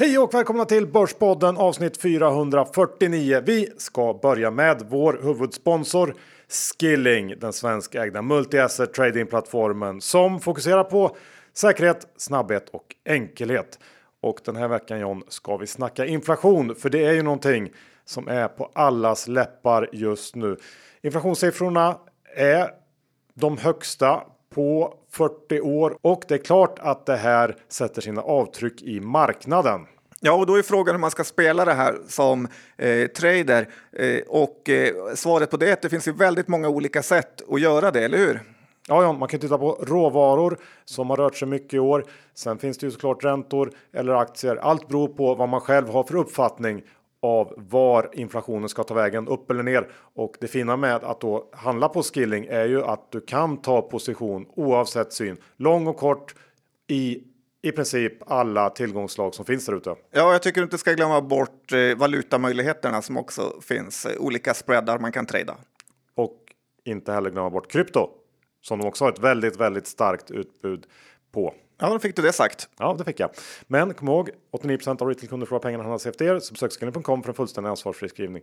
Hej och välkomna till Börspodden avsnitt 449. Vi ska börja med vår huvudsponsor Skilling, den svenskägda multi-asset tradingplattformen som fokuserar på säkerhet, snabbhet och enkelhet. Och den här veckan John ska vi snacka inflation, för det är ju någonting som är på allas läppar just nu. Inflationssiffrorna är de högsta på 40 år och det är klart att det här sätter sina avtryck i marknaden. Ja, och då är frågan hur man ska spela det här som eh, trader. Eh, och eh, svaret på det är att det finns ju väldigt många olika sätt att göra det, eller hur? Ja, ja, man kan titta på råvaror som har rört sig mycket i år. Sen finns det ju såklart räntor eller aktier. Allt beror på vad man själv har för uppfattning av var inflationen ska ta vägen, upp eller ner. Och det fina med att då handla på skilling är ju att du kan ta position oavsett syn, lång och kort i i princip alla tillgångslag som finns där ute. Ja, jag tycker du inte ska glömma bort eh, valutamöjligheterna som också finns. Eh, olika spreadar man kan trada. Och inte heller glömma bort krypto som de också har ett väldigt, väldigt starkt utbud på. Ja, då fick du det sagt. Ja, det fick jag. Men kom ihåg 89% av retailkunder får pengarna handlas efter er. Så besök för en fullständig ansvarsfri skrivning.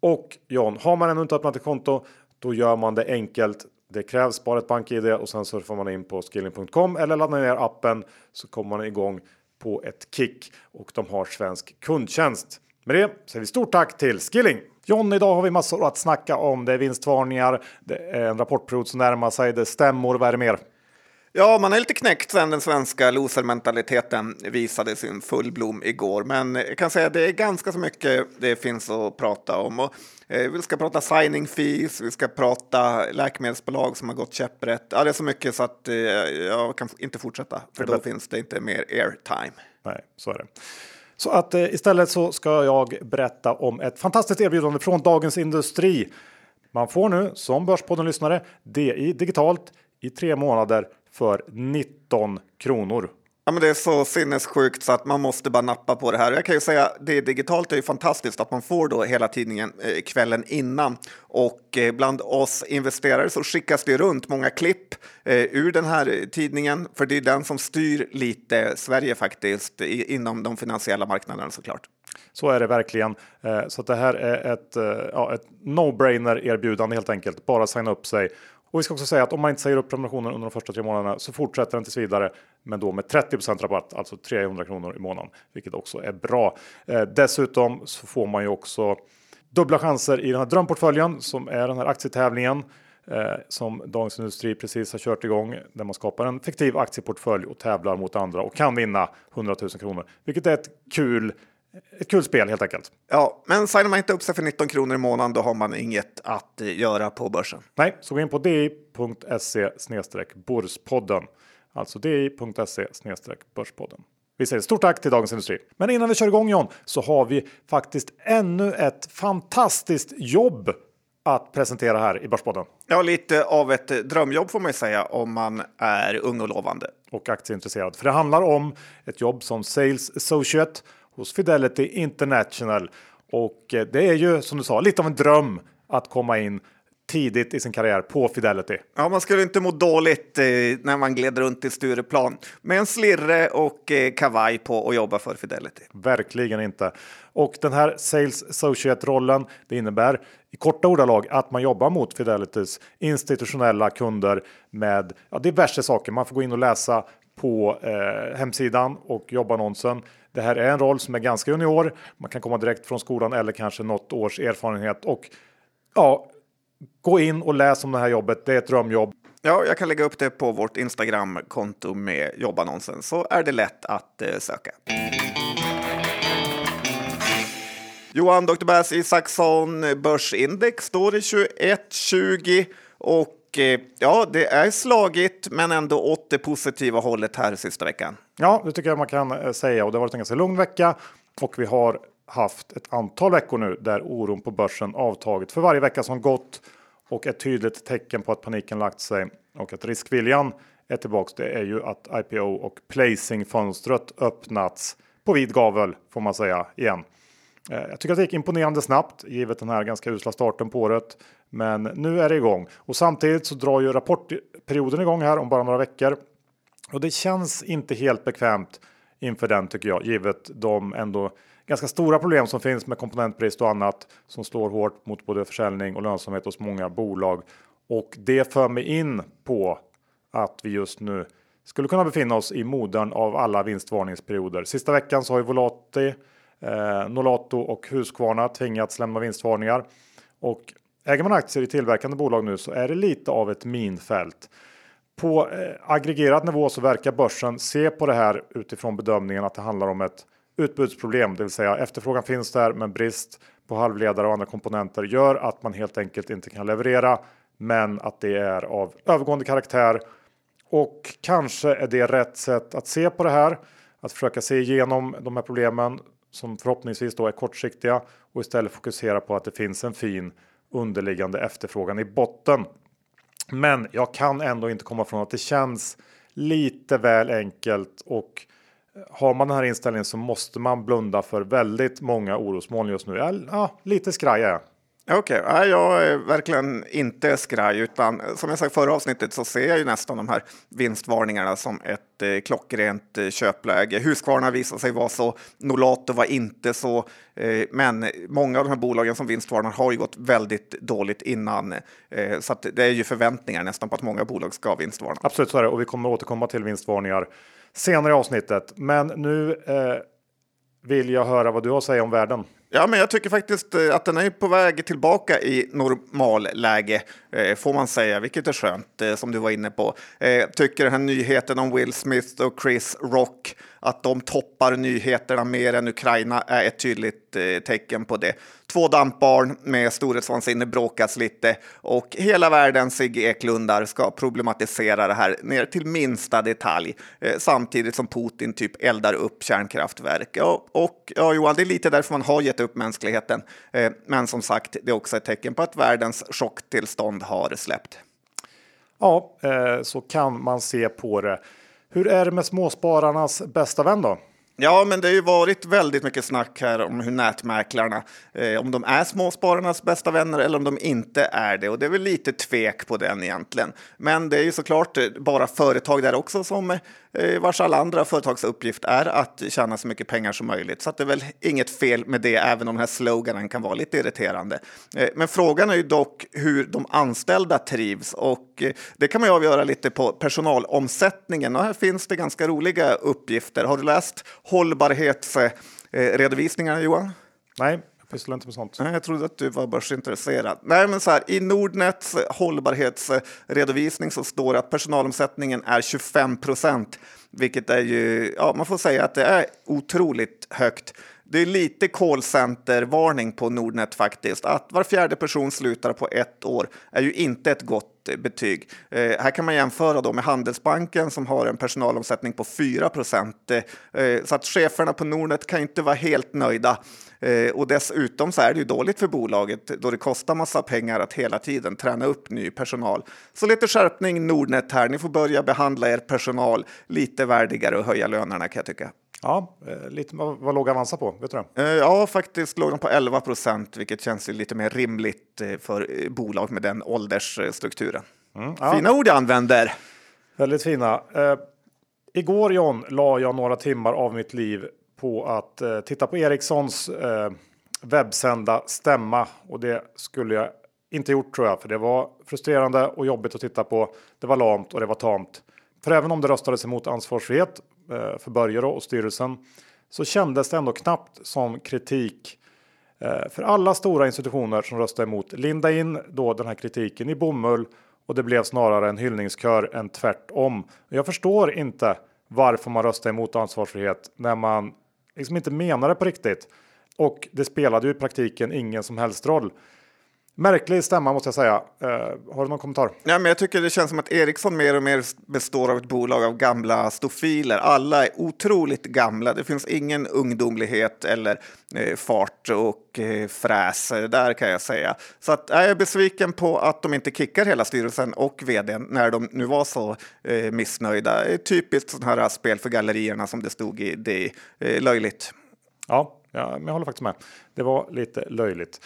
Och John, har man ännu inte öppnat ett konto, då gör man det enkelt. Det krävs bara ett bank-id och sen surfar man in på skilling.com eller laddar ner appen så kommer man igång på ett kick och de har svensk kundtjänst. Med det säger vi stort tack till Skilling! John, idag har vi massor att snacka om. Det är vinstvarningar, det är en rapportperiod som närmar sig, det stämmor, vad är det mer? Ja, man är lite knäckt sen den svenska losermentaliteten visade sin fullblom igår. Men jag kan säga att det är ganska så mycket det finns att prata om. Och, eh, vi ska prata signing fees, vi ska prata läkemedelsbolag som har gått käpprätt. Ja, det är så mycket så att eh, jag kan inte fortsätta, för då finns det inte mer airtime. Nej, så är det. Så att eh, istället så ska jag berätta om ett fantastiskt erbjudande från Dagens Industri. Man får nu som Börspodden-lyssnare DI digitalt i tre månader för 19 kronor. Ja, men det är så sinnessjukt så att man måste bara nappa på det här. Jag kan ju säga det digitalt är ju fantastiskt att man får då hela tidningen eh, kvällen innan och eh, bland oss investerare så skickas det runt många klipp eh, ur den här tidningen för det är den som styr lite Sverige faktiskt i, inom de finansiella marknaderna såklart. Så är det verkligen. Eh, så det här är ett, eh, ja, ett no-brainer erbjudande helt enkelt. Bara signa upp sig och vi ska också säga att om man inte säger upp prenumerationen under de första tre månaderna så fortsätter den tills vidare, men då med 30% rabatt, alltså 300 kronor i månaden, vilket också är bra. Eh, dessutom så får man ju också dubbla chanser i den här drömportföljen som är den här aktietävlingen eh, som Dagens Industri precis har kört igång där man skapar en fiktiv aktieportfölj och tävlar mot andra och kan vinna 100 000 kronor, vilket är ett kul ett kul spel helt enkelt. Ja, men signar man inte upp sig för 19 kronor i månaden då har man inget att eh, göra på börsen. Nej, så gå in på di.se Börspodden. Alltså di.se Börspodden. Vi säger stort tack till Dagens Industri. Men innan vi kör igång John så har vi faktiskt ännu ett fantastiskt jobb att presentera här i Börspodden. Ja, lite av ett drömjobb får man säga om man är ung och lovande. Och aktieintresserad. För det handlar om ett jobb som Sales Associate hos Fidelity International. Och eh, det är ju som du sa lite av en dröm att komma in tidigt i sin karriär på Fidelity. Ja, man skulle inte må dåligt eh, när man gled runt i Stureplan med en slirre och eh, kavaj på och jobba för Fidelity. Verkligen inte. Och den här Sales Associate-rollen, det innebär i korta ordalag att man jobbar mot Fidelitys institutionella kunder med ja, diverse saker. Man får gå in och läsa på eh, hemsidan och jobbannonsen. Det här är en roll som är ganska junior. Man kan komma direkt från skolan eller kanske något års erfarenhet och ja, gå in och läs om det här jobbet. Det är ett drömjobb. Ja, jag kan lägga upp det på vårt Instagram-konto med jobbannonsen så är det lätt att eh, söka. Johan Dr. Bass Isaksson, börsindex står i 21,20 och Eh, ja, det är slagigt men ändå åt det positiva hållet här sista veckan. Ja, det tycker jag man kan eh, säga och det har varit en ganska lugn vecka och vi har haft ett antal veckor nu där oron på börsen avtagit för varje vecka som gått och ett tydligt tecken på att paniken lagt sig och att riskviljan är tillbaks. Det är ju att IPO och placing fönstret öppnats på vid gavel får man säga igen. Eh, jag tycker att det gick imponerande snabbt givet den här ganska usla starten på året. Men nu är det igång och samtidigt så drar ju rapportperioden igång här om bara några veckor. Och det känns inte helt bekvämt inför den tycker jag, givet de ändå ganska stora problem som finns med komponentbrist och annat som slår hårt mot både försäljning och lönsamhet hos många bolag. Och det för mig in på att vi just nu skulle kunna befinna oss i modern av alla vinstvarningsperioder. Sista veckan så har ju Volati, eh, Nolato och Husqvarna tvingats lämna vinstvarningar. Och äger man aktier i tillverkande bolag nu så är det lite av ett minfält. På eh, aggregerad nivå så verkar börsen se på det här utifrån bedömningen att det handlar om ett utbudsproblem, det vill säga efterfrågan finns där men brist på halvledare och andra komponenter gör att man helt enkelt inte kan leverera men att det är av övergående karaktär. Och kanske är det rätt sätt att se på det här. Att försöka se igenom de här problemen som förhoppningsvis då är kortsiktiga och istället fokusera på att det finns en fin underliggande efterfrågan i botten. Men jag kan ändå inte komma från att det känns lite väl enkelt och eh, har man den här inställningen så måste man blunda för väldigt många orosmoln just nu. Ja, lite skraj är jag. Okej, okay. jag är verkligen inte skraj, utan som jag sa i förra avsnittet så ser jag ju nästan de här vinstvarningarna som ett eh, klockrent eh, köpläge. Husqvarna visar sig vara så, Nolato var inte så, eh, men många av de här bolagen som vinstvarnar har ju gått väldigt dåligt innan, eh, så det är ju förväntningar nästan på att många bolag ska vinstvarna. Absolut så är det, och vi kommer återkomma till vinstvarningar senare i avsnittet. Men nu eh, vill jag höra vad du har att säga om världen. Ja, men jag tycker faktiskt eh, att den är på väg tillbaka i normalläge, eh, får man säga, vilket är skönt, eh, som du var inne på. Tycker den här nyheten om Will Smith och Chris Rock att de toppar nyheterna mer än Ukraina är ett tydligt eh, tecken på det. Två dampbarn med storhetsvansinne bråkas lite och hela världen Sigge Eklundar ska problematisera det här ner till minsta detalj eh, samtidigt som Putin typ eldar upp kärnkraftverk. Ja, och ja, Johan, det är lite därför man har gett upp mänskligheten. Eh, men som sagt, det är också ett tecken på att världens chocktillstånd har släppt. Ja, så kan man se på det. Hur är det med småspararnas bästa vän då? Ja, men det har ju varit väldigt mycket snack här om hur nätmäklarna, eh, om de är småspararnas bästa vänner eller om de inte är det. Och det är väl lite tvek på den egentligen. Men det är ju såklart bara företag där också som eh, Eh, vars alla andra företags uppgift är att tjäna så mycket pengar som möjligt. Så det är väl inget fel med det, även om den här sloganen kan vara lite irriterande. Eh, men frågan är ju dock hur de anställda trivs och eh, det kan man ju avgöra lite på personalomsättningen. Och här finns det ganska roliga uppgifter. Har du läst hållbarhetsredovisningarna Johan? Nej, pysslar inte med sånt. Nej, jag trodde att du var börsintresserad. Nej, men så här, I Nordnets hållbarhetsredovisning så står det att personalomsättningen är 25 procent, vilket är ju, ja, man får säga att det är otroligt högt. Det är lite callcenter-varning på Nordnet faktiskt. Att var fjärde person slutar på ett år är ju inte ett gott betyg. Eh, här kan man jämföra då med Handelsbanken som har en personalomsättning på 4 procent. Eh, så att cheferna på Nordnet kan inte vara helt nöjda. Eh, och dessutom så är det ju dåligt för bolaget då det kostar massa pengar att hela tiden träna upp ny personal. Så lite skärpning Nordnet här. Ni får börja behandla er personal lite värdigare och höja lönerna kan jag tycka. Ja, eh, lite, vad, vad låg Avanza på? Vet du det? Eh, ja, faktiskt låg de på 11 procent, vilket känns lite mer rimligt eh, för bolag med den åldersstrukturen. Mm, ja. Fina ord jag använder. Väldigt fina. Eh, igår John la jag några timmar av mitt liv på att eh, titta på Ericssons eh, webbsända stämma och det skulle jag inte gjort tror jag, för det var frustrerande och jobbigt att titta på. Det var lamt och det var tamt. För även om det röstades emot ansvarsfrihet Eh, för Börje och styrelsen så kändes det ändå knappt som kritik eh, för alla stora institutioner som röstade emot linda in då den här kritiken i bomull och det blev snarare en hyllningskör än tvärtom. Jag förstår inte varför man röstar emot ansvarsfrihet när man liksom inte menar det på riktigt. Och det spelade ju i praktiken ingen som helst roll. Märklig stämma måste jag säga. Uh, har du någon kommentar? Ja, men jag tycker det känns som att Ericsson mer och mer består av ett bolag av gamla stofiler. Alla är otroligt gamla. Det finns ingen ungdomlighet eller eh, fart och eh, fräs där kan jag säga. Så att, jag är besviken på att de inte kickar hela styrelsen och vdn när de nu var så eh, missnöjda. Typiskt sådana här spel för gallerierna som det stod i det. Eh, löjligt. Ja, ja, men jag håller faktiskt med. Det var lite löjligt.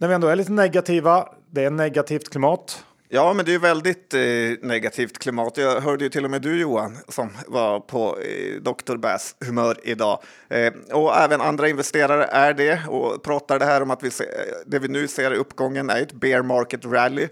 När vi ändå är lite negativa, det är negativt klimat. Ja, men det är väldigt eh, negativt klimat. Jag hörde ju till och med du Johan som var på eh, Dr. Bass humör idag. Eh, och även andra investerare är det och pratar det här om att vi se, eh, det vi nu ser i uppgången är ett bear market rally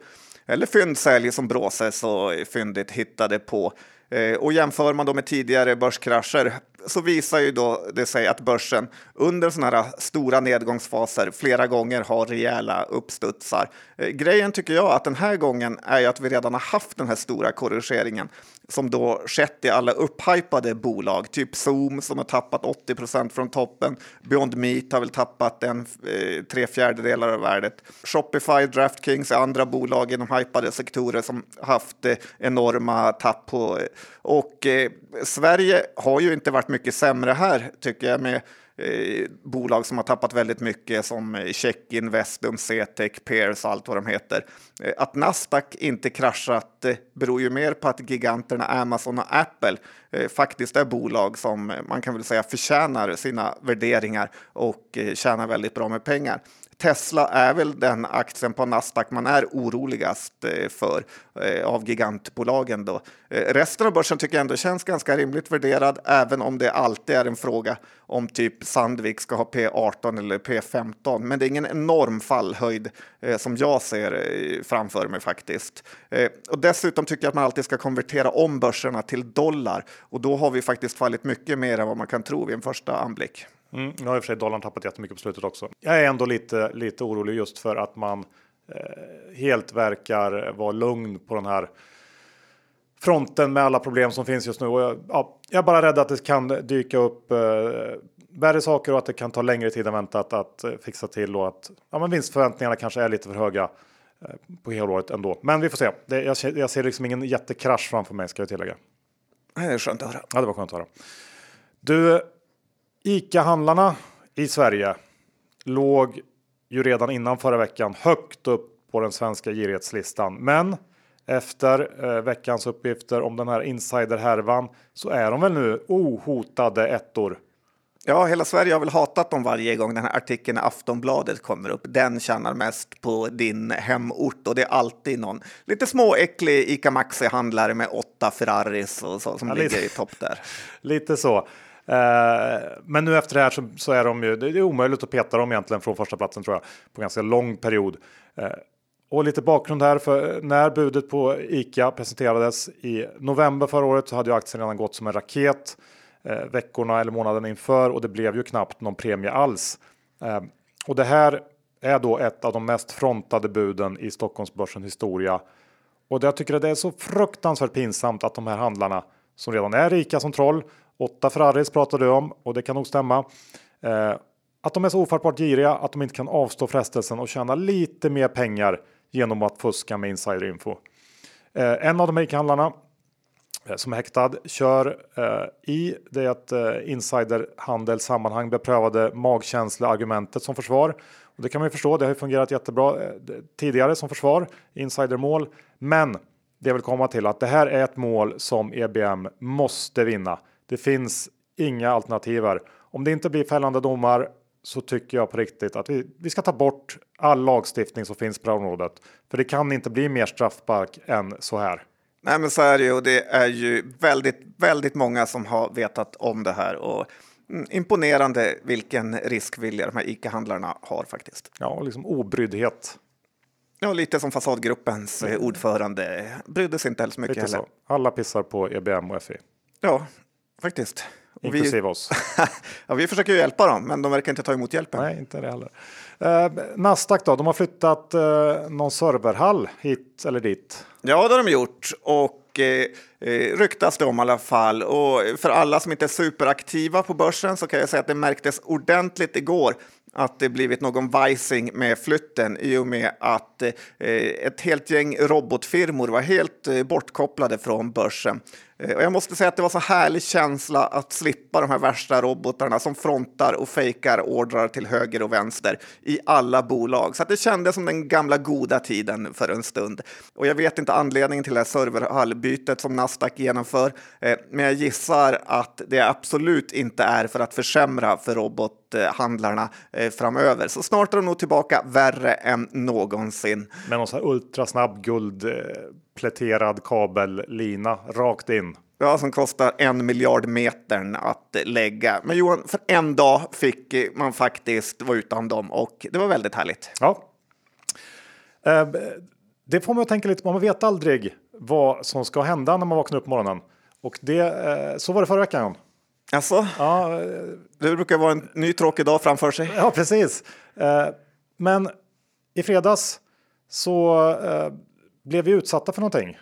eller fyndsälj som Bråse så fyndigt hittade på. Eh, och jämför man då med tidigare börskrascher så visar ju då det sig att börsen under sådana här stora nedgångsfaser flera gånger har rejäla uppstudsar. Eh, grejen tycker jag att den här gången är ju att vi redan har haft den här stora korrigeringen som då skett i alla upphypade bolag, typ Zoom som har tappat 80 procent från toppen. Beyond Meat har väl tappat en eh, tre fjärdedelar av värdet. Shopify, Draftkings är andra bolag inom hypade sektorer som haft eh, enorma tapp på. Eh, och eh, Sverige har ju inte varit mycket sämre här tycker jag med eh, bolag som har tappat väldigt mycket som eh, Checkin, Vestum, Cetec, Peers och allt vad de heter. Eh, att Nasdaq inte kraschat eh, beror ju mer på att giganterna Amazon och Apple eh, faktiskt är bolag som eh, man kan väl säga förtjänar sina värderingar och eh, tjänar väldigt bra med pengar. Tesla är väl den aktien på Nasdaq man är oroligast eh, för eh, av gigantbolagen. Då. Eh, resten av börsen tycker jag ändå känns ganska rimligt värderad, även om det alltid är en fråga om typ Sandvik ska ha P18 eller P15. Men det är ingen enorm fallhöjd som jag ser framför mig faktiskt. Och dessutom tycker jag att man alltid ska konvertera om börserna till dollar och då har vi faktiskt fallit mycket mer än vad man kan tro vid en första anblick. Mm, nu har i och för sig dollarn tappat jättemycket på slutet också. Jag är ändå lite, lite orolig just för att man eh, helt verkar vara lugn på den här fronten med alla problem som finns just nu. Och jag, ja, jag är bara rädd att det kan dyka upp eh, värre saker och att det kan ta längre tid än väntat att eh, fixa till och att ja, men vinstförväntningarna kanske är lite för höga eh, på helåret ändå. Men vi får se. Det, jag, jag ser liksom ingen jättekrasch framför mig ska jag tillägga. Det är skönt att höra. Ja, det var skönt att höra. Du, ICA-handlarna i Sverige låg ju redan innan förra veckan högt upp på den svenska girighetslistan. Men efter eh, veckans uppgifter om den här insiderhärvan så är de väl nu ohotade ettor. Ja, hela Sverige har väl hatat dem varje gång den här artikeln i Aftonbladet kommer upp. Den tjänar mest på din hemort och det är alltid någon lite småäcklig Ica Maxi-handlare med åtta Ferraris och så, som ja, ligger i topp där. lite så. Eh, men nu efter det här så, så, är de ju, det är omöjligt att peta dem egentligen från första platsen tror jag på ganska lång period. Eh, och lite bakgrund här, för när budet på ICA presenterades i november förra året så hade ju aktien redan gått som en raket eh, veckorna eller månaden inför och det blev ju knappt någon premie alls. Eh, och det här är då ett av de mest frontade buden i Stockholmsbörsens historia. Och jag tycker att det är så fruktansvärt pinsamt att de här handlarna som redan är rika som troll Åtta Ferraris pratar du om och det kan nog stämma. Eh, att de är så ofattbart giriga att de inte kan avstå frestelsen och tjäna lite mer pengar genom att fuska med insiderinfo. Eh, en av de ICA-handlarna eh, som är häktad kör eh, i det eh, insiderhandel sammanhang beprövade magkänsleargumentet som försvar. Och det kan man ju förstå. Det har ju fungerat jättebra eh, tidigare som försvar insidermål, men det vill komma till att det här är ett mål som EBM måste vinna. Det finns inga alternativ här. Om det inte blir fällande domar så tycker jag på riktigt att vi, vi ska ta bort all lagstiftning som finns på området. För det kan inte bli mer straffbark än så här. Nej, men så är det ju och det är ju väldigt, väldigt många som har vetat om det här och mm, imponerande vilken riskvilja de här ICA-handlarna har faktiskt. Ja, liksom obryddhet. Ja, lite som Fasadgruppens ordförande brydde sig inte heller så mycket lite heller. Så. Alla pissar på EBM och FI. Ja, faktiskt. Inklusive vi, oss. ja, vi försöker ju hjälpa dem, men de verkar inte ta emot hjälpen. Nej, inte det heller. Eh, Nasdaq då, de har flyttat eh, någon serverhall hit eller dit. Ja, det har de gjort och eh, eh, ryktas det om i alla fall. Och för alla som inte är superaktiva på börsen så kan jag säga att det märktes ordentligt igår att det blivit någon vajsing med flytten i och med att eh, ett helt gäng robotfirmor var helt eh, bortkopplade från börsen. Eh, och jag måste säga att det var så härlig känsla att slippa de här värsta robotarna som frontar och fejkar ordrar till höger och vänster i alla bolag. Så att det kändes som den gamla goda tiden för en stund. Och jag vet inte anledningen till det här serverhallbytet som Nasdaq genomför, eh, men jag gissar att det absolut inte är för att försämra för robothandlarna eh, framöver. Så snart är de nog tillbaka värre än någonsin. Med någon sån här ultrasnabb guldpläterad kabellina rakt in. Ja, som kostar en miljard metern att lägga. Men Johan, för en dag fick man faktiskt vara utan dem och det var väldigt härligt. Ja. Eh, Det får man att tänka lite på. Man vet aldrig vad som ska hända när man vaknar upp på morgonen. Och det, eh, så var det förra veckan. Alltså, Ja, eh, det brukar vara en ny tråkig dag framför sig. ja, precis. Men i fredags så blev vi utsatta för någonting.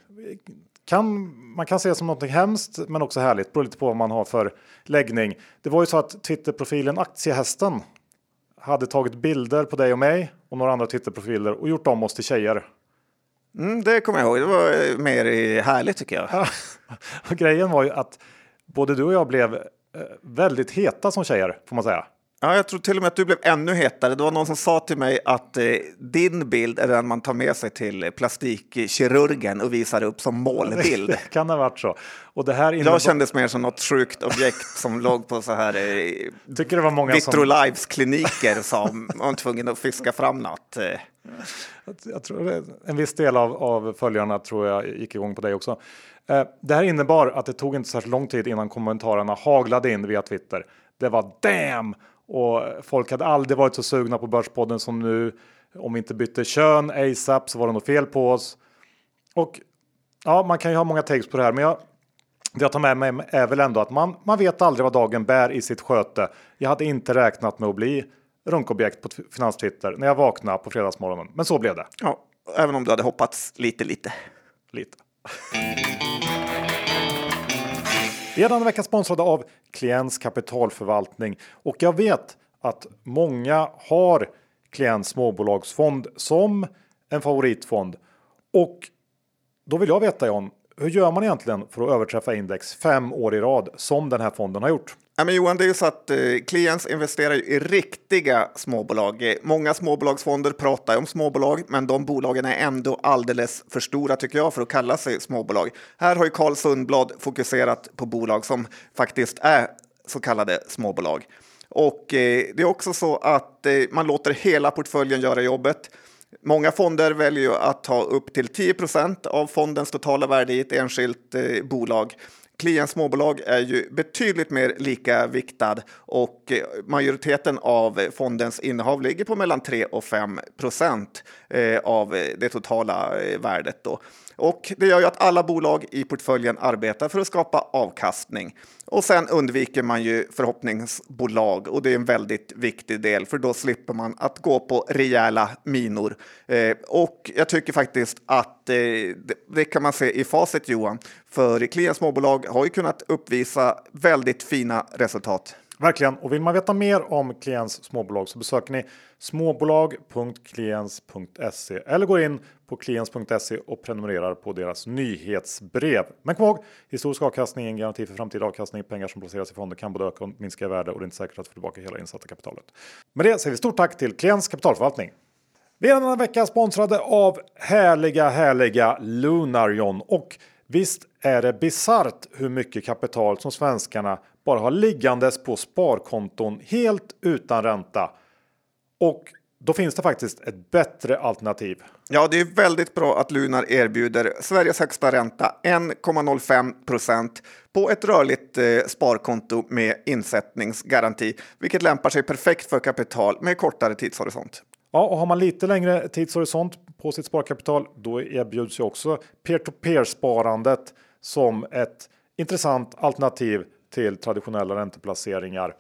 Kan, man kan se det som någonting hemskt men också härligt. Beror lite på vad man har för läggning. Det var ju så att Twitterprofilen Aktiehästen hade tagit bilder på dig och mig och några andra Twitterprofiler och gjort om oss till tjejer. Mm, det kommer jag ihåg. Det var eh, mer härligt tycker jag. Grejen var ju att både du och jag blev eh, väldigt heta som tjejer får man säga. Ja, jag tror till och med att du blev ännu hetare. Det var någon som sa till mig att eh, din bild är den man tar med sig till plastikkirurgen och visar upp som målbild. Det kan ha varit så. Och det här innebar, Jag kändes mer som något sjukt objekt som låg på så här eh, tycker det var många som... Var tvungen att fiska fram något. Eh, Jag tror en viss del av, av följarna tror jag gick igång på dig också. Eh, det här innebar att det tog inte särskilt lång tid innan kommentarerna haglade in via Twitter. Det var damn! Och folk hade aldrig varit så sugna på Börspodden som nu. Om vi inte bytte kön ASAP så var det något fel på oss. Och ja, man kan ju ha många takes på det här, men jag, det jag tar med mig är väl ändå att man, man vet aldrig vad dagen bär i sitt sköte. Jag hade inte räknat med att bli runkobjekt på Finanstwitter när jag vaknade på fredagsmorgonen, men så blev det. ja, även om du hade hoppats lite, lite. Lite. Vi är denna vecka sponsrade av Klients kapitalförvaltning och jag vet att många har Klients småbolagsfond som en favoritfond. Och då vill jag veta John, hur gör man egentligen för att överträffa index fem år i rad som den här fonden har gjort? Ja, men Johan, det är ju så att eh, investerar i riktiga småbolag. Eh, många småbolagsfonder pratar om småbolag, men de bolagen är ändå alldeles för stora tycker jag för att kalla sig småbolag. Här har ju Carl Sundblad fokuserat på bolag som faktiskt är så kallade småbolag. Och eh, det är också så att eh, man låter hela portföljen göra jobbet. Många fonder väljer ju att ta upp till 10 procent av fondens totala värde i ett enskilt eh, bolag. Kliens småbolag är ju betydligt mer lika viktad och eh, majoriteten av fondens innehav ligger på mellan 3 och 5 procent eh, av eh, det totala värdet. Då. Och det gör ju att alla bolag i portföljen arbetar för att skapa avkastning. Och sen undviker man ju förhoppningsbolag och det är en väldigt viktig del för då slipper man att gå på rejäla minor. Eh, och jag tycker faktiskt att eh, det, det kan man se i facit Johan. För Kliens småbolag har ju kunnat uppvisa väldigt fina resultat. Verkligen. Och vill man veta mer om Klients småbolag så besöker ni småbolag.kliens.se eller går in på klients.se och prenumererar på deras nyhetsbrev. Men kom ihåg, historisk avkastning är en garanti för framtida avkastning. Pengar som placeras i fonder kan både öka och minska i värde och det är inte säkert att få tillbaka hela insatta kapitalet. Med det säger vi stort tack till Klients kapitalförvaltning. Vi är denna vecka sponsrade av härliga, härliga Lunarion. Och visst är det bisarrt hur mycket kapital som svenskarna bara har liggandes på sparkonton helt utan ränta. Och då finns det faktiskt ett bättre alternativ. Ja, det är väldigt bra att Lunar erbjuder Sveriges högsta ränta 1,05 procent på ett rörligt eh, sparkonto med insättningsgaranti, vilket lämpar sig perfekt för kapital med kortare tidshorisont. Ja, och har man lite längre tidshorisont på sitt sparkapital, då erbjuds ju också peer-to-peer sparandet som ett intressant alternativ till traditionella ränteplaceringar.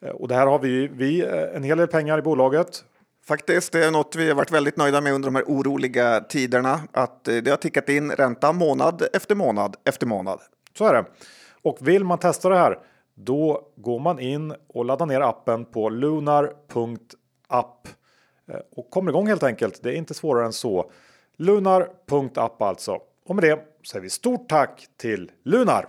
Eh, Och det här har vi, vi eh, en hel del pengar i bolaget. Faktiskt, det är något vi har varit väldigt nöjda med under de här oroliga tiderna, att eh, det har tickat in ränta månad efter månad efter månad. Så är det. Och vill man testa det här, då går man in och laddar ner appen på lunar.app och kommer igång helt enkelt. Det är inte svårare än så. Lunar.app alltså. Och med det säger vi stort tack till Lunar.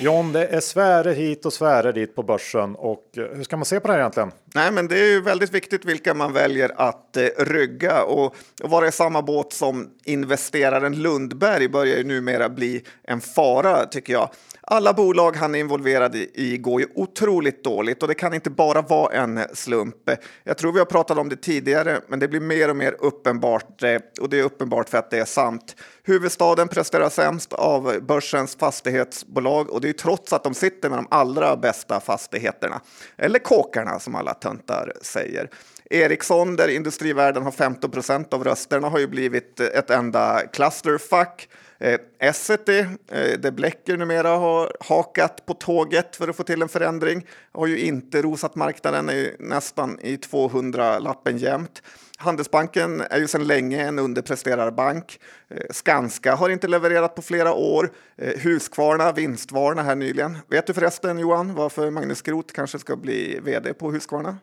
John, det är sfärer hit och sfärer dit på börsen och eh, hur ska man se på det här egentligen? Nej, men det är ju väldigt viktigt vilka man väljer att eh, rygga och, och vara i samma båt som investeraren Lundberg börjar ju numera bli en fara tycker jag. Alla bolag han är involverad i går ju otroligt dåligt och det kan inte bara vara en slump. Jag tror vi har pratat om det tidigare, men det blir mer och mer uppenbart eh, och det är uppenbart för att det är sant. Huvudstaden presterar sämst av börsens fastighetsbolag och det är trots att de sitter med de allra bästa fastigheterna. Eller kåkarna som alla töntar säger. Ericsson, där industrivärden har 15 procent av rösterna, har ju blivit ett enda clusterfuck. Eh, Essity, eh, där Blecker numera har hakat på tåget för att få till en förändring, har ju inte rosat marknaden, är nästan i 200-lappen jämt. Handelsbanken är ju sedan länge en underpresterarbank. Eh, Skanska har inte levererat på flera år. Eh, Husqvarna vinstvarna här nyligen. Vet du förresten Johan varför Magnus Groth kanske ska bli vd på Husqvarna?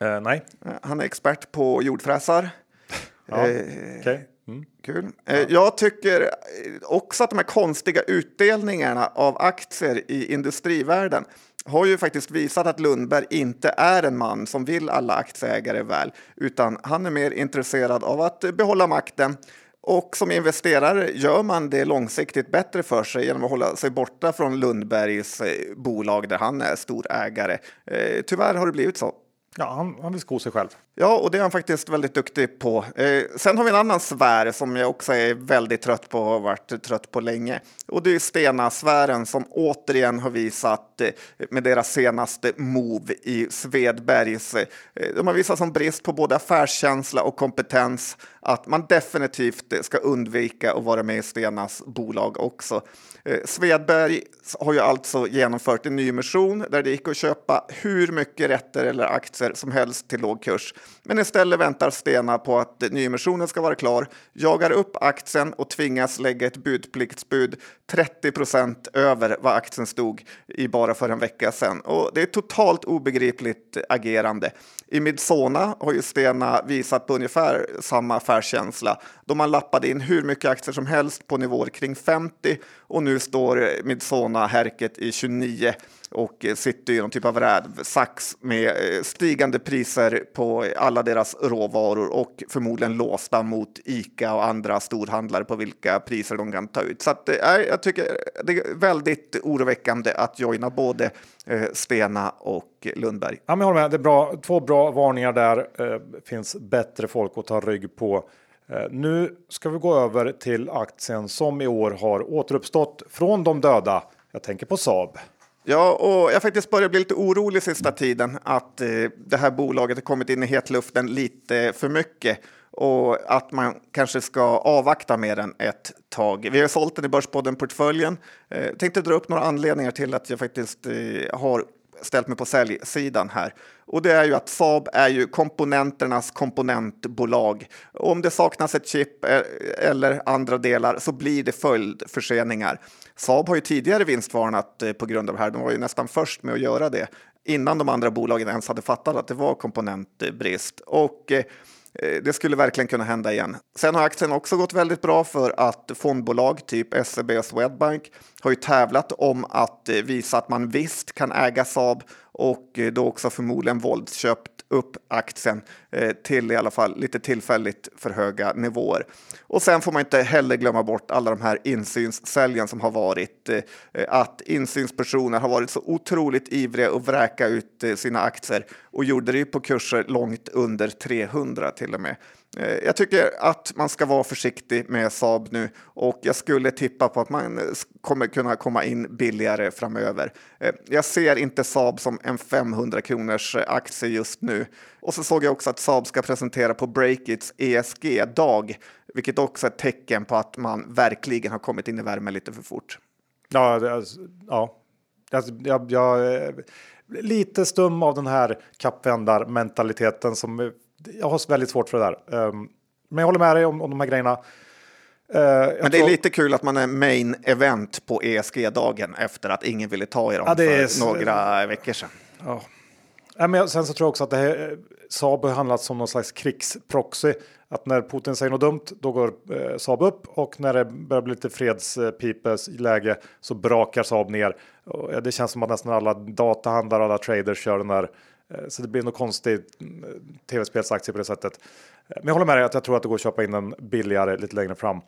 Eh, nej. Han är expert på jordfräsar. Ja, Eh, okej. Mm. Kul. Eh, Jag tycker också att de här konstiga utdelningarna av aktier i industrivärlden har ju faktiskt visat att Lundberg inte är en man som vill alla aktieägare väl, utan han är mer intresserad av att behålla makten. Och som investerare gör man det långsiktigt bättre för sig genom att hålla sig borta från Lundbergs eh, bolag där han är storägare. Eh, tyvärr har det blivit så. Ja, han, han vill sko sig själv. Ja, och det är han faktiskt väldigt duktig på. Eh, sen har vi en annan sfär som jag också är väldigt trött på och har varit trött på länge. Och det är Stena-sfären som återigen har visat eh, med deras senaste move i Svedbergs. Eh, de har visat som brist på både affärskänsla och kompetens att man definitivt ska undvika att vara med i Stenas bolag också. Eh, Svedberg har ju alltså genomfört en nyemission där det gick att köpa hur mycket rätter eller aktier som helst till låg kurs. Men istället väntar Stena på att nyemissionen ska vara klar, jagar upp aktien och tvingas lägga ett budpliktsbud 30 procent över vad aktien stod i bara för en vecka sedan. Och det är totalt obegripligt agerande. I Midsona har ju Stena visat på ungefär samma affärskänsla då man lappade in hur mycket aktier som helst på nivåer kring 50 och nu står Midsona-härket i 29 och eh, sitter i någon typ av rävsax med eh, stigande priser på alla deras råvaror och förmodligen låsta mot Ica och andra storhandlare på vilka priser de kan ta ut. Så att, äh, jag tycker det är väldigt oroväckande att joina både äh, Stena och Lundberg. Ja, men jag håller med. Det är bra. Två bra varningar där. Äh, finns bättre folk att ta rygg på. Eh, nu ska vi gå över till aktien som i år har återuppstått från de döda. Jag tänker på Saab. Ja, och jag faktiskt börjar bli lite orolig sista tiden att eh, det här bolaget har kommit in i hetluften lite för mycket och att man kanske ska avvakta med den ett tag. Vi har sålt den i Börspodden-portföljen. Eh, tänkte dra upp några anledningar till att jag faktiskt eh, har ställt mig på säljsidan här. Och det är ju att Saab är ju komponenternas komponentbolag. Och om det saknas ett chip eh, eller andra delar så blir det följdförseningar. Saab har ju tidigare vinstvarnat eh, på grund av det här. De var ju nästan först med att göra det innan de andra bolagen ens hade fattat att det var komponentbrist. Och eh, Eh, det skulle verkligen kunna hända igen. Sen har aktien också gått väldigt bra för att fondbolag typ SEB och Swedbank har ju tävlat om att eh, visa att man visst kan äga Saab och eh, då också förmodligen våldsköpt upp aktien eh, till i alla fall lite tillfälligt för höga nivåer. Och sen får man inte heller glömma bort alla de här insynssäljen som har varit. Eh, att insynspersoner har varit så otroligt ivriga att vräka ut eh, sina aktier och gjorde det på kurser långt under 300 till och med. Jag tycker att man ska vara försiktig med Saab nu och jag skulle tippa på att man kommer kunna komma in billigare framöver. Jag ser inte Saab som en 500 kronors aktie just nu. Och så såg jag också att Saab ska presentera på Breakits ESG-dag, vilket också är ett tecken på att man verkligen har kommit in i värmen lite för fort. Ja, alltså, ja. Alltså, jag, jag är lite stum av den här kappvändarmentaliteten som jag har väldigt svårt för det där. Um, men jag håller med dig om, om de här grejerna. Uh, Men det är lite kul att man är main event på ESG-dagen efter att ingen ville ta i dem Ja, för några veckor sedan. Ja. Nej, men sen så tror jag också att det här, eh, Saab har handlats som någon slags krigsproxy. att när Putin säger något dumt, då går eh, Saab upp och när det börjar bli lite fredspipesläge så brakar Saab ner. Och det känns som att nästan alla datahandlare, alla traders kör den där. Eh, så det blir nog konstig eh, tv-spelsaktie på det sättet. Eh, men jag håller med dig att jag tror att det går att köpa in den billigare lite längre fram.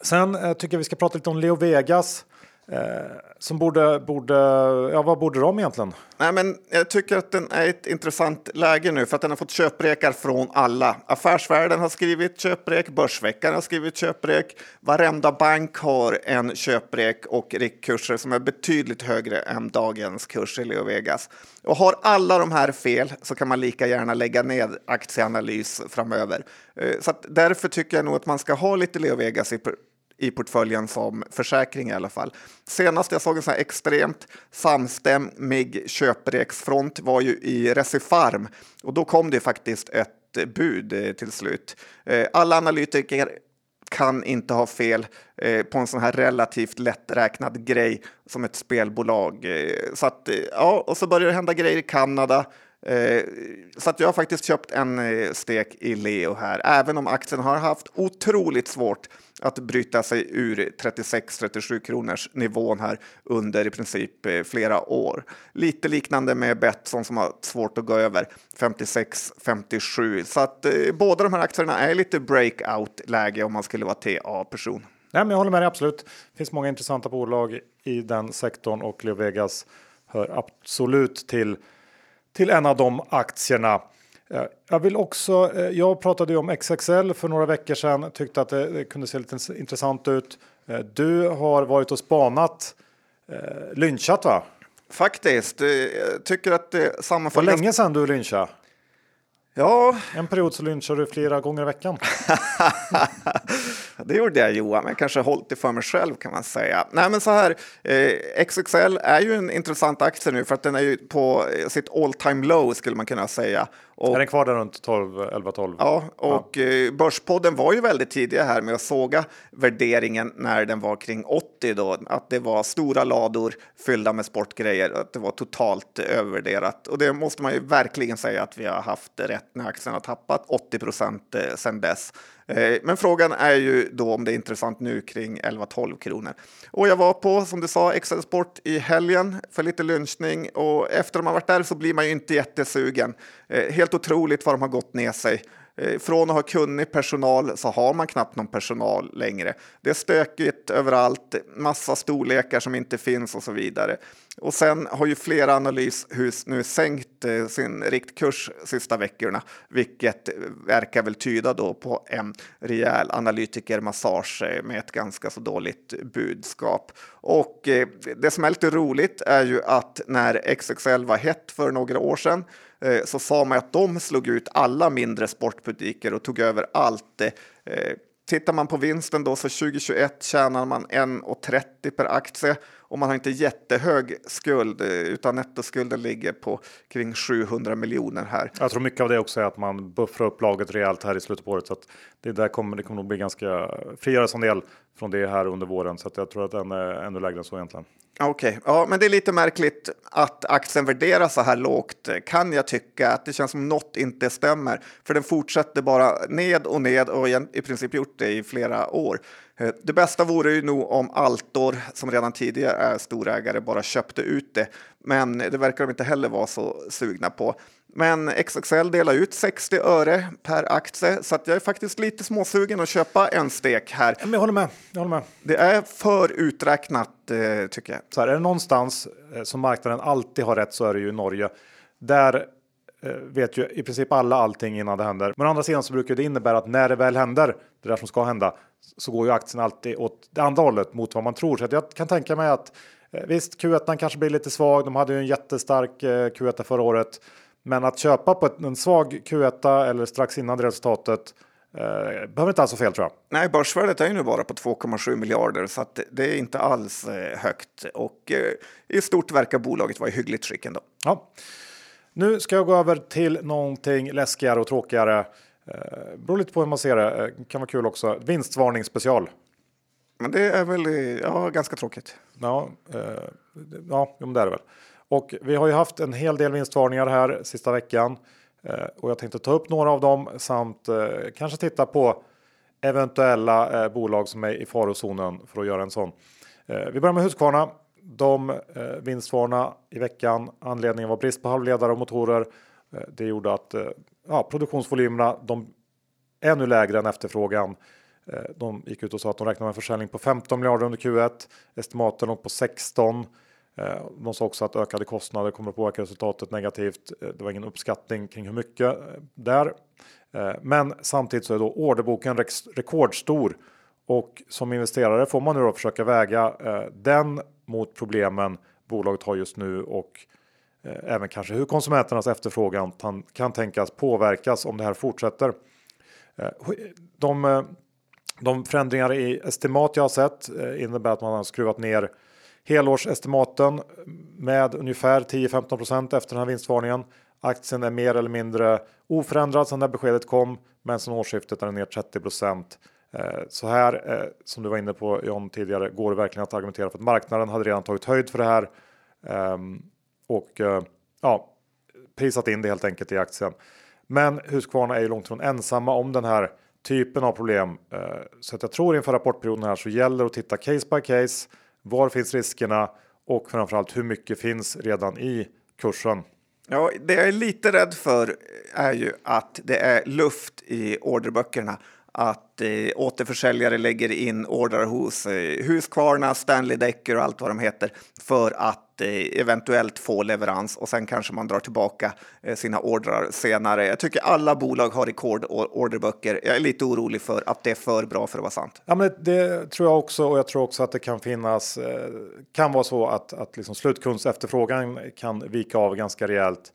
Sen eh, tycker jag vi ska prata lite om Leo Vegas. Eh, som borde, borde, ja vad borde de egentligen? Nej, men jag tycker att den är ett intressant läge nu för att den har fått köprekar från alla. Affärsvärlden har skrivit köprek, Börsveckan har skrivit köprek, varenda bank har en köprek och riktkurser som är betydligt högre än dagens kurs i Leo Vegas. Och har alla de här fel så kan man lika gärna lägga ned aktieanalys framöver. Eh, så därför tycker jag nog att man ska ha lite Leo Vegas i i portföljen som försäkring i alla fall. Senast jag såg en sån här extremt samstämmig köpreksfront var ju i Recifarm och då kom det faktiskt ett bud eh, till slut. Eh, alla analytiker kan inte ha fel eh, på en sån här relativt lätträknad grej som ett spelbolag. Så att, ja, och så börjar det hända grejer i Kanada. Så att jag har faktiskt köpt en stek i Leo här, även om aktien har haft otroligt svårt att bryta sig ur 36-37 kronors nivån här under i princip eh, flera år. Lite liknande med Betsson som har svårt att gå över 56-57. Så att eh, båda de här aktierna är lite breakout-läge om man skulle vara TA-person. Nej, men jag håller med dig absolut. Det finns många intressanta bolag i den sektorn och Leo Vegas hör absolut till, till en av de aktierna. Jag vill också. Eh, jag pratade ju om XXL för några veckor sedan. Tyckte att det kunde se lite intressant ut. Eh, du har varit och spanat. Eh, lynchat va? Faktiskt. Jag tycker att det sammanfaller. Var länge sedan du lynchade? Ja. En period så lynchade du flera gånger i veckan. det gjorde jag Johan, men kanske hållit det för mig själv kan man säga. Nej, men så här. Eh, XXL är ju en intressant aktie nu för att den är ju på sitt all time low skulle man kunna säga. Och, är den kvar där runt 12, 11, 12? Ja, och ja. Eh, Börspodden var ju väldigt tidiga här med att såga värderingen när den var kring 80 då, att det var stora lador fyllda med sportgrejer, att det var totalt övervärderat. Och det måste man ju verkligen säga att vi har haft rätt när aktien har tappat 80 procent eh, sedan dess. Eh, men frågan är ju då om det är intressant nu kring 11-12 kronor. Och jag var på, som du sa, Excel Sport i helgen för lite lunchning och efter att man varit där så blir man ju inte jättesugen. Eh, helt otroligt vad de har gått ner sig. Eh, från att ha kunnig personal så har man knappt någon personal längre. Det är stökigt överallt, massa storlekar som inte finns och så vidare. Och sen har ju flera analyshus nu sänkt eh, sin riktkurs sista veckorna, vilket verkar väl tyda då på en rejäl analytikermassage eh, med ett ganska så dåligt budskap. Och det som är lite roligt är ju att när XXL var hett för några år sedan Eh, så sa man att de slog ut alla mindre sportbutiker och tog över allt. Eh, tittar man på vinsten då så 2021 tjänar man 1,30 per aktie och man har inte jättehög skuld eh, utan nettoskulden ligger på kring 700 miljoner här. Jag tror mycket av det också är att man buffrar upp laget rejält här i slutet på året så att det där kommer det kommer nog bli ganska frigöras en del från det här under våren så att jag tror att den är ännu lägre än så egentligen. Okej, okay. ja, men det är lite märkligt att aktien värderas så här lågt kan jag tycka att det känns som något inte stämmer för den fortsätter bara ned och ned och i princip gjort det i flera år. Eh, det bästa vore ju nog om Altor, som redan tidigare är storägare, bara köpte ut det. Men det verkar de inte heller vara så sugna på. Men XXL delar ut 60 öre per aktie så att jag är faktiskt lite småsugen att köpa en stek här. Men jag håller med. Jag håller med. Det är för uträknat eh, tycker jag. Så här, är det någonstans eh, som marknaden alltid har rätt så är det ju Norge. Där vet ju i princip alla allting innan det händer. Men å andra sidan så brukar det innebära att när det väl händer, det där som ska hända, så går ju aktien alltid åt det andra hållet mot vad man tror. Så jag kan tänka mig att eh, visst, Q1 kanske blir lite svag. De hade ju en jättestark eh, Q1 förra året. Men att köpa på en svag Q1 eller strax innan det resultatet eh, behöver inte alls vara fel tror jag. Nej, börsvärdet är ju nu bara på 2,7 miljarder så att det är inte alls högt och i stort verkar bolaget vara i hyggligt skick ändå. Ja. Nu ska jag gå över till någonting läskigare och tråkigare. Eh, beror lite på hur man ser det. Eh, kan vara kul också. Vinstvarning special. Men det är väl ja, ganska tråkigt. Ja, eh, ja det är det väl. Och vi har ju haft en hel del vinstvarningar här sista veckan. och jag tänkte ta upp några av dem samt kanske titta på eventuella bolag som är i farozonen för att göra en sån. Vi börjar med Husqvarna. De eh, vinstvarna i veckan. Anledningen var brist på halvledare och motorer. Eh, det gjorde att eh, ja, produktionsvolymerna de är ännu lägre än efterfrågan. Eh, de gick ut och sa att de räknar med en försäljning på 15 miljarder under Q1. Estimaten låg på 16. Eh, de sa också att ökade kostnader kommer att påverka resultatet negativt. Eh, det var ingen uppskattning kring hur mycket där. Men samtidigt så är då orderboken rekordstor och som investerare får man nu då försöka väga den mot problemen bolaget har just nu och eh, även kanske hur konsumenternas efterfrågan kan tänkas påverkas om det här fortsätter. Eh, de eh, de förändringar i estimat jag har sett eh, innebär att man har skruvat ner helårsestimaten med ungefär 10-15% efter den här vinstvarningen. Aktien är mer eller mindre oförändrad sedan det beskedet kom, men sedan årsskiftet är den ner 30 Eh, så här, eh, som du var inne på John tidigare, går det verkligen att argumentera för att marknaden hade redan tagit höjd för det här ehm, och eh, ja, prisat in det helt enkelt i aktien. Men Husqvarna är ju långt ifrån ensamma om den här typen av problem. Så att jag tror inför rapportperioden här så gäller det att titta case by case. Var finns riskerna och framförallt hur mycket finns redan i kursen? Ja, det jag är lite rädd för är ju att det är luft i orderböckerna att eh, återförsäljare lägger in ordrar hos eh, Husqvarna, Stanley Decker och allt vad de heter för att eh, eventuellt få leverans och sen kanske man drar tillbaka eh, sina ordrar senare. Jag tycker alla bolag har rekordorderböcker. Jag är lite orolig för att det är för bra för att vara sant. Ja, men det tror jag också och jag tror också att det kan finnas. Eh, kan vara så att, att liksom slutkundsefterfrågan kan vika av ganska rejält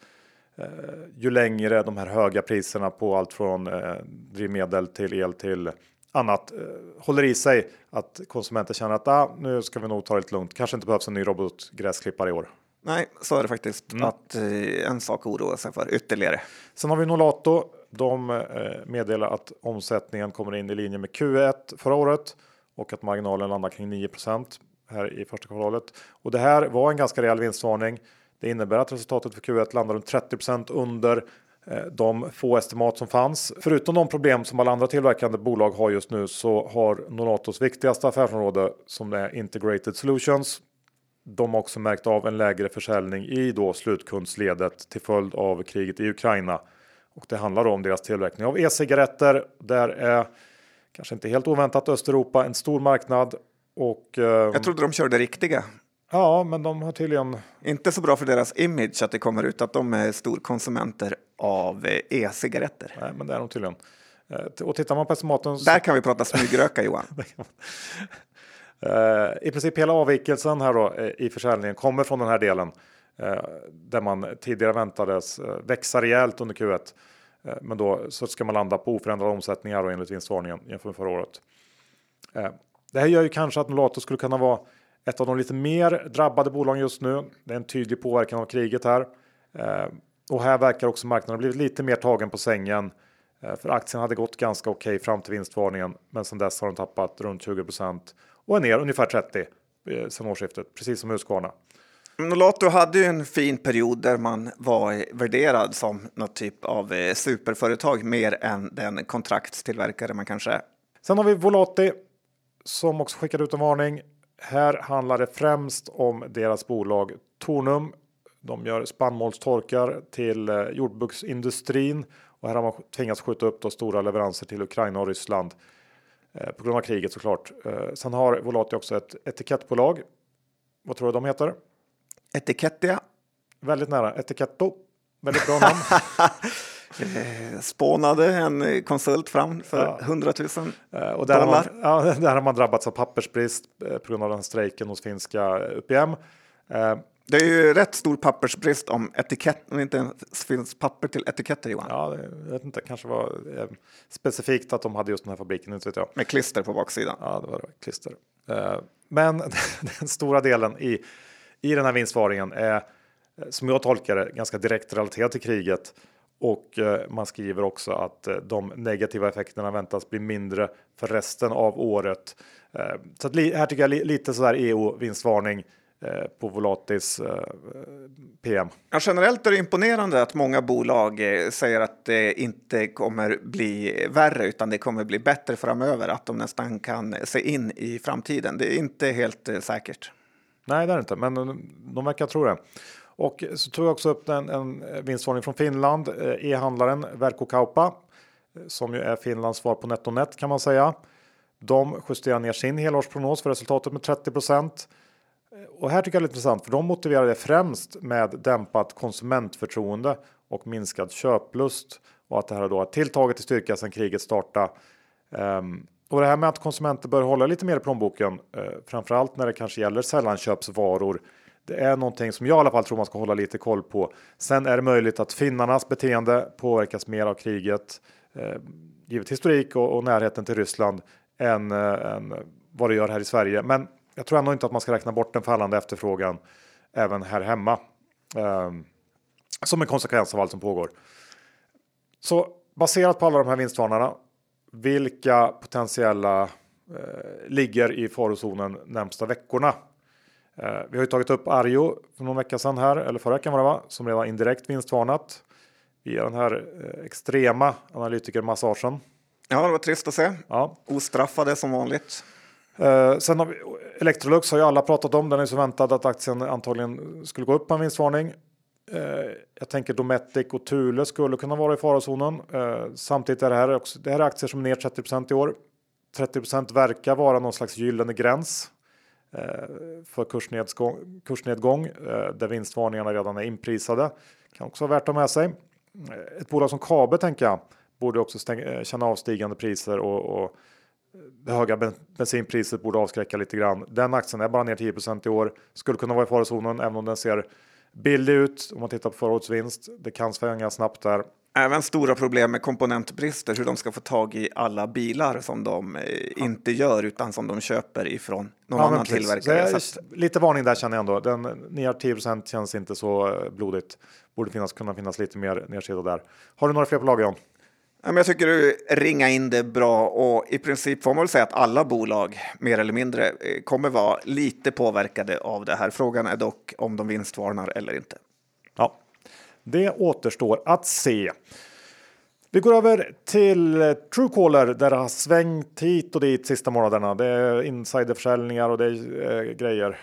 ju längre de här höga priserna på allt från eh, drivmedel till el till annat eh, håller i sig att konsumenter känner att ah, nu ska vi nog ta det lite lugnt. Kanske inte behövs en ny robotgräsklippare i år. Nej, så är det faktiskt. Mm. Att eh, en sak oroa sig för ytterligare. Sen har vi Nolato. De eh, meddelar att omsättningen kommer in i linje med Q1 förra året och att marginalen landar kring 9% här i första kvartalet. Och det här var en ganska rejäl vinstvarning. Det innebär att resultatet för Q1 landar runt 30% under eh, de få estimat som fanns. Förutom de problem som alla andra tillverkande bolag har just nu så har Nolatos viktigaste affärsområde som är Integrated Solutions. De har också märkt av en lägre försäljning i då slutkundsledet till följd av kriget i Ukraina. Och det handlar om deras tillverkning av e-cigaretter. Där är kanske inte helt oväntat Östeuropa en stor marknad. Och, eh, Jag trodde de körde riktiga Ja, men de har tydligen... Inte så bra för deras image att det kommer ut att de är storkonsumenter av eh, e-cigaretter. Nej, men det är de tydligen. Eh, och tittar man på estimaten... Så... Där kan vi prata smygröka, Johan. Eh, I princip hela avvikelsen här då i försäljningen kommer från den här delen där man tidigare väntades växa rejält under Q1. Men då så ska man landa på oförändrad omsättning här då enligt vinstvarningen jämfört med förra året. Det här gör ju kanske att Nolato skulle kunna vara ett av de lite mer drabbade bolagen just nu. Det är en tydlig påverkan av kriget här. Eh, och här verkar också marknaden blivit lite mer tagen på sängen. Eh, för aktien hade gått ganska okej okay fram till vinstvarningen. Men sedan dess har den tappat runt 20% och är ner ungefär 30 eh, sedan årsskiftet, precis som Husqvarna. Nolato hade ju en fin period där man var värderad som något typ av superföretag mer än den kontraktstillverkare man kanske är. Sen har vi Volati som också skickade ut en varning. Här handlar det främst om deras bolag Tornum. De gör spannmålstorkar till eh, jordbruksindustrin och här har man tvingats skjuta upp då stora leveranser till Ukraina och Ryssland eh, på grund av kriget såklart. Eh, sen har Volati också ett etikettbolag. Vad tror du de heter? Etikettia. Väldigt nära. Etiketto. Väldigt bra namn. Eh, spånade en konsult fram för ja. 100 000 eh, och där dollar. Har man, ja, där har man drabbats av pappersbrist eh, på grund av den strejken hos finska UPM. Det är ju rätt stor pappersbrist om etikett, om det inte finns papper till etiketter Johan. Ja, jag vet inte, kanske var eh, specifikt att de hade just den här fabriken, inte vet jag. Med klister på baksidan. Ja, det var det, klister. Eh, men den stora delen i, i den här vinstvaringen är, som jag tolkar det, ganska direkt relaterad till kriget. Och eh, man skriver också att eh, de negativa effekterna väntas bli mindre för resten av året. Eh, så att här tycker jag lite sådär EO vinstvarning. på Volatis PM. Ja, generellt är det imponerande att många bolag säger att det inte kommer bli värre utan det kommer bli bättre framöver, att de nästan kan se in i framtiden. Det är inte helt säkert. Nej, det är det inte, men de verkar tro det. Och så tog jag också upp en, en vinstvarning från Finland, eh, e-handlaren Verkkokauppa, som ju är Finlands svar på NetOnNet kan man säga. De justerar ner sin helårsprognos för resultatet med 30 och här tycker jag det är intressant för de motiverar det främst med dämpat konsumentförtroende och minskad köplust och att det här då har tilltagit i styrka sedan kriget startade. Um, och det här med att konsumenter bör hålla lite mer i plånboken, eh, framförallt när det kanske gäller sällanköpsvaror. Det är någonting som jag i alla fall tror man ska hålla lite koll på. Sen är det möjligt att finnarnas beteende påverkas mer av kriget, eh, givet historik och, och närheten till Ryssland, än, eh, än vad det gör här i Sverige. Men jag tror ändå inte att man ska räkna bort den fallande efterfrågan även här hemma. Eh, som en konsekvens av allt som pågår. Så baserat på alla de här vinstvarnarna, vilka potentiella eh, ligger i farozonen närmsta veckorna? Eh, vi har ju tagit upp Arjo för någon vecka sedan här, eller förra veckan var det va, som redan indirekt vinstvarnat via den här eh, extrema analytikermassagen. Ja, det var trist att se. Ja. Ostraffade som vanligt. Uh, sen har vi, Electrolux har ju alla pratat om. Den är så väntad att aktien antagligen skulle gå upp på en vinstvarning. Jag tänker Dometic och Thule skulle kunna vara i farozonen. Samtidigt är det här, också, det här är aktier som är ner 30% i år. 30% verkar vara någon slags gyllene gräns Eh, för kursnedgång, kursnedgång eh, där vinstvarningarna redan är inprisade. Kan också vara värt att ha med sig. Eh, ett bolag som Kabe tänker jag borde också stäng, känna av stigande priser och, och det höga bensinpriset borde avskräcka lite grann. Den aktien är bara ner 10% i år. Skulle kunna vara i farozonen även om den ser billig ut om man tittar på förra årets vinst. Det kan svänga snabbt där. Även stora problem med komponentbrister, hur de ska få tag i alla bilar som de eh, ja. inte gör utan som de köper ifrån någon ja, annan tillverkare. Lite varning där känner jag ändå. Den ner 10 känns inte så eh, blodigt. Borde finnas, kunna finnas lite mer nedsida där. Har du några fler på lager John? Jag tycker du ringa in det bra och i princip får man väl säga att alla bolag mer eller mindre eh, kommer vara lite påverkade av det här. Frågan är dock om de vinstvarnar eller inte. Det återstår att se. Vi går över till Truecaller där det har svängt hit och dit sista månaderna. Det är insiderförsäljningar och det är eh, grejer.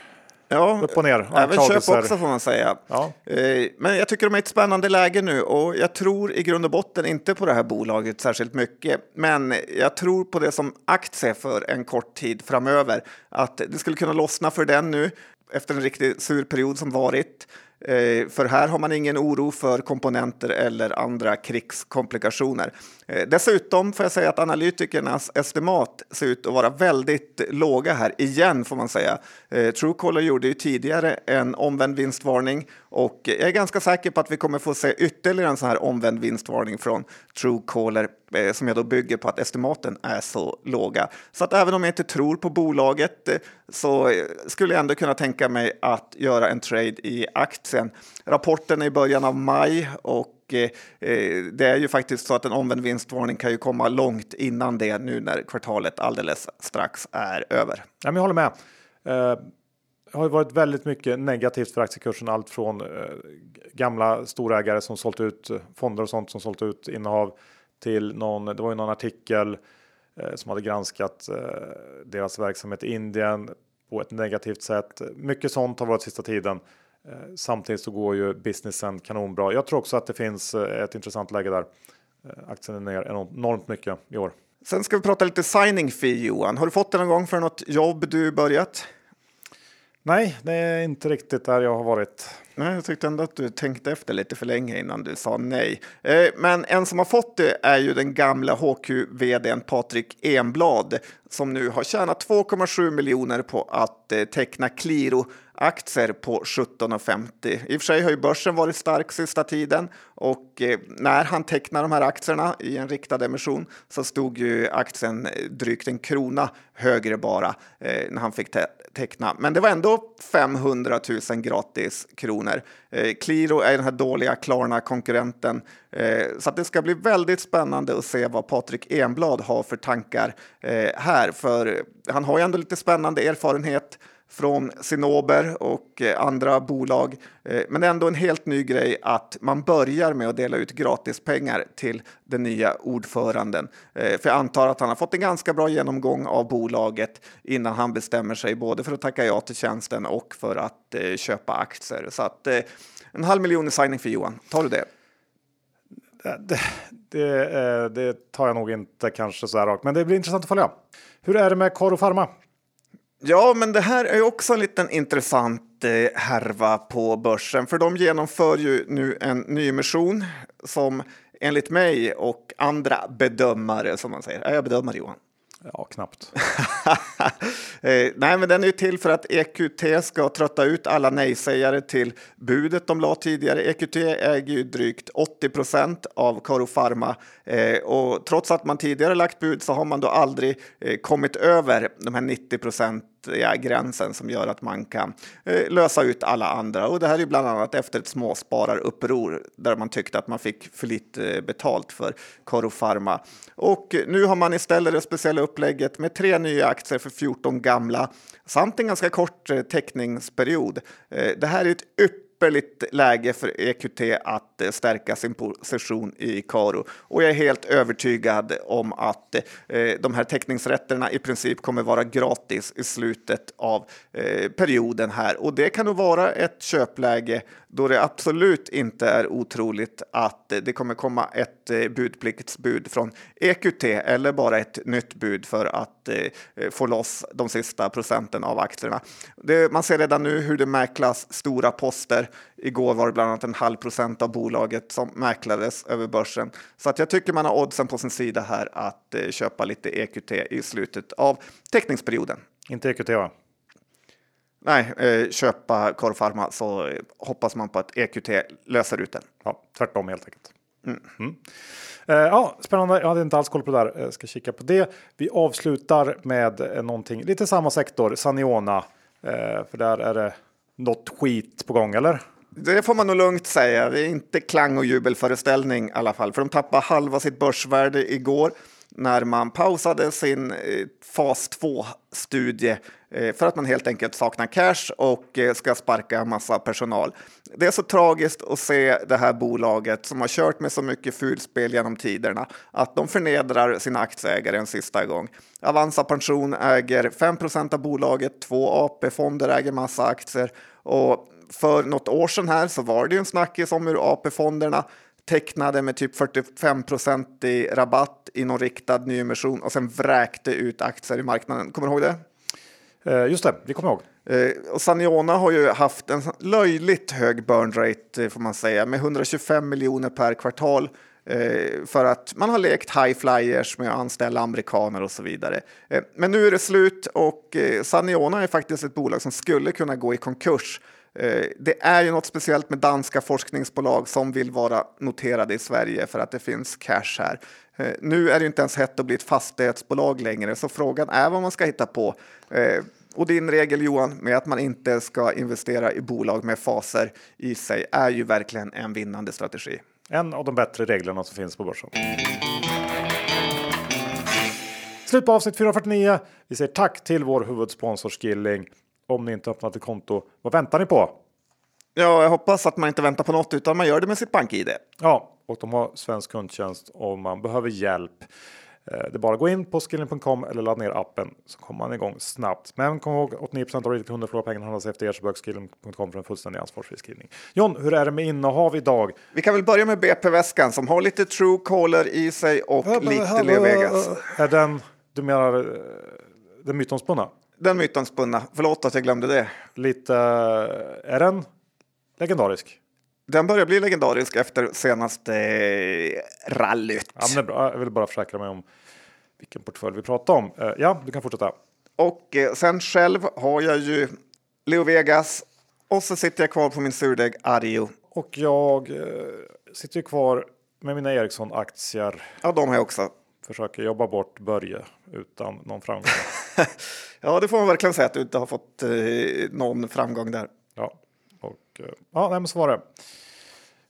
Ja, upp och ner. Även köp också får man säga. Ja. Eh, men jag tycker de är i ett spännande läge nu och jag tror i grund och botten inte på det här bolaget särskilt mycket. Men jag tror på det som aktie för en kort tid framöver. Att det skulle kunna lossna för den nu efter en riktigt sur period som varit. Eh, för här har man ingen oro för komponenter eller andra krigskomplikationer. Eh, dessutom får jag säga att analytikernas estimat ser ut att vara väldigt låga här, igen får man säga. Eh, Truecaller gjorde ju tidigare en omvänd vinstvarning och jag är ganska säker på att vi kommer få se ytterligare en sån här omvänd vinstvarning från Truecaller eh, som jag då bygger på att estimaten är så låga. Så att även om jag inte tror på bolaget eh, så eh, skulle jag ändå kunna tänka mig att göra en trade i aktien. Rapporten är i början av maj och och eh, eh, det är ju faktiskt så att en omvänd vinstvarning kan ju komma långt innan det nu när kvartalet alldeles strax är över. Ja, men jag håller med. Det har ju varit väldigt mycket negativt för aktiekursen. Allt från eh, gamla storägare som sålt ut fonder och sånt som sålt ut innehav till någon. Det var ju någon artikel som hade granskat deras verksamhet i Indien på ett negativt sätt. Mycket sånt har varit sista tiden. Eh, samtidigt så går ju businessen kanonbra. Jag tror också att det finns eh, ett intressant läge där. Eh, aktien är ner enormt mycket i år. Sen ska vi prata lite signing fee Johan. Har du fått det någon gång för något jobb du börjat? Nej, det är inte riktigt där jag har varit. Nej, jag tyckte ändå att du tänkte efter lite för länge innan du sa nej. Men en som har fått det är ju den gamla HQ-vdn Patrik Enblad som nu har tjänat 2,7 miljoner på att teckna Qliro aktier på 17,50. I och för sig har ju börsen varit stark sista tiden och eh, när han tecknade de här aktierna i en riktad emission så stod ju aktien eh, drygt en krona högre bara eh, när han fick te teckna. Men det var ändå 500 000 gratis kronor. Qliro är den här dåliga Klarna-konkurrenten så att det ska bli väldigt spännande att se vad Patrik Enblad har för tankar här. För han har ju ändå lite spännande erfarenhet från Sinober och eh, andra bolag. Eh, men det är ändå en helt ny grej att man börjar med att dela ut gratispengar till den nya ordföranden. Eh, för jag antar att han har fått en ganska bra genomgång av bolaget innan han bestämmer sig både för att tacka ja till tjänsten och för att köpa aktier. Så att en halv miljon i signing för Johan. Tar du det? Det, det, det, tar jag nog inte kanske så här rakt, men det blir intressant att följa. Hur är det med Karo Pharma? Ja, men det här är också en liten intressant eh, härva på börsen, för de genomför ju nu en nyemission som enligt mig och andra bedömare, som man säger, är jag bedömare Johan? Ja, knappt. eh, nej, men den är ju till för att EQT ska trötta ut alla nej-sägare till budet de la tidigare. EQT äger ju drygt 80 procent av Karo Pharma eh, och trots att man tidigare lagt bud så har man då aldrig eh, kommit över de här 90 procent gränsen som gör att man kan eh, lösa ut alla andra. Och det här är bland annat efter ett småspararuppror där man tyckte att man fick för lite eh, betalt för Karo Pharma. Och nu har man istället det speciella upplägget med tre nya aktier för 14 gamla samt en ganska kort eh, teckningsperiod. Eh, det här är ett ypperligt läge för EQT att eh, stärka sin position i Karo. Och jag är helt övertygad om att eh, de här teckningsrätterna i princip kommer vara gratis i slutet av eh, perioden här. Och det kan nog vara ett köpläge då det absolut inte är otroligt att det kommer komma ett budpliktsbud från EQT eller bara ett nytt bud för att få loss de sista procenten av aktierna. man ser redan nu hur det mäklas stora poster Igår var det bland annat en halv procent av bolaget som mäklades över börsen. Så att jag tycker man har oddsen på sin sida här att eh, köpa lite EQT i slutet av teckningsperioden. Inte EQT va? Nej, eh, köpa Corpharma så eh, hoppas man på att EQT löser ut den. Ja, tvärtom helt enkelt. Mm. Mm. Eh, ja, spännande. Jag hade inte alls koll på det där. Jag ska kika på det. Vi avslutar med eh, någonting lite samma sektor, Saniona. Eh, för där är det något skit på gång, eller? Det får man nog lugnt säga. Det är inte klang och jubelföreställning i alla fall, för de tappade halva sitt börsvärde igår när man pausade sin eh, fas 2-studie Eh, för att man helt enkelt saknar cash och eh, ska sparka massa personal. Det är så tragiskt att se det här bolaget som har kört med så mycket fulspel genom tiderna att de förnedrar sina aktieägare en sista gång. Avanza Pension äger 5% av bolaget, två AP-fonder äger massa aktier och för något år sedan här så var det ju en snackis om hur AP-fonderna tecknade med typ 45 i rabatt i någon riktad nyemission och sen vräkte ut aktier i marknaden. Kommer du ihåg det? Eh, just det, vi kommer ihåg. Eh, och Saniona har ju haft en löjligt hög burn rate eh, får man säga med 125 miljoner per kvartal eh, för att man har lekt high flyers med att anställa amerikaner och så vidare. Eh, men nu är det slut och Saniona är faktiskt ett bolag som skulle kunna gå i konkurs det är ju något speciellt med danska forskningsbolag som vill vara noterade i Sverige för att det finns cash här. Eh, nu är det inte ens hett att bli ett fastighetsbolag längre, så frågan är vad man ska hitta på. Eh, och din regel Johan med att man inte ska investera i bolag med faser i sig är ju verkligen en vinnande strategi. En av de bättre reglerna som finns på börsen. Slut på avsnitt 449. Vi säger tack till vår huvudsponsor Skilling om ni inte öppnat ett konto. Vad väntar ni på? Ja, jag hoppas att man inte väntar på något utan man gör det med sitt bank-id. Ja, och de har svensk kundtjänst om man behöver hjälp. Eh, det är bara att gå in på skilling.com eller ladda ner appen så kommer man igång snabbt. Men kom ihåg 89 av retailkunder förlorar pengarna handlas efter er så bör skilling.com för en fullständig ansvarsfri skrivning. John, hur är det med innehav idag? Vi kan väl börja med BP-väskan som har lite Truecaller i sig och lite Leo Vegas. Är den, du menar eh, den mytomspunna? den mytomspunna. Förlåt att jag glömde det. Lite, är den legendarisk? Den börjar bli legendarisk efter senaste rallyt. Ja, men bra. Jag vill bara försäkra mig om vilken portfölj vi pratar om. Eh, ja, du kan fortsätta. Och eh, sen själv har jag ju Leo Vegas och så sitter jag kvar på min surdeg Ario. Och jag eh, sitter kvar med mina Ericsson-aktier. Ja, de har jag också. Försöker jobba bort Börje utan någon framgång. ja, det får man verkligen säga att du inte har fått eh, någon framgång där. Och eh, ja, nej, men så var det.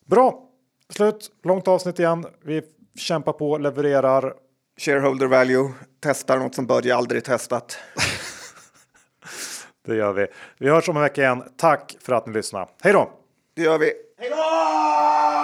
Bra, slut, långt avsnitt igen. Vi kämpar på, levererar. Shareholder value, testar något som Börje aldrig testat. Det gör vi. Vi hörs om en vecka igen. Tack för att ni lyssnade. Hej då! Det gör vi. Hej då!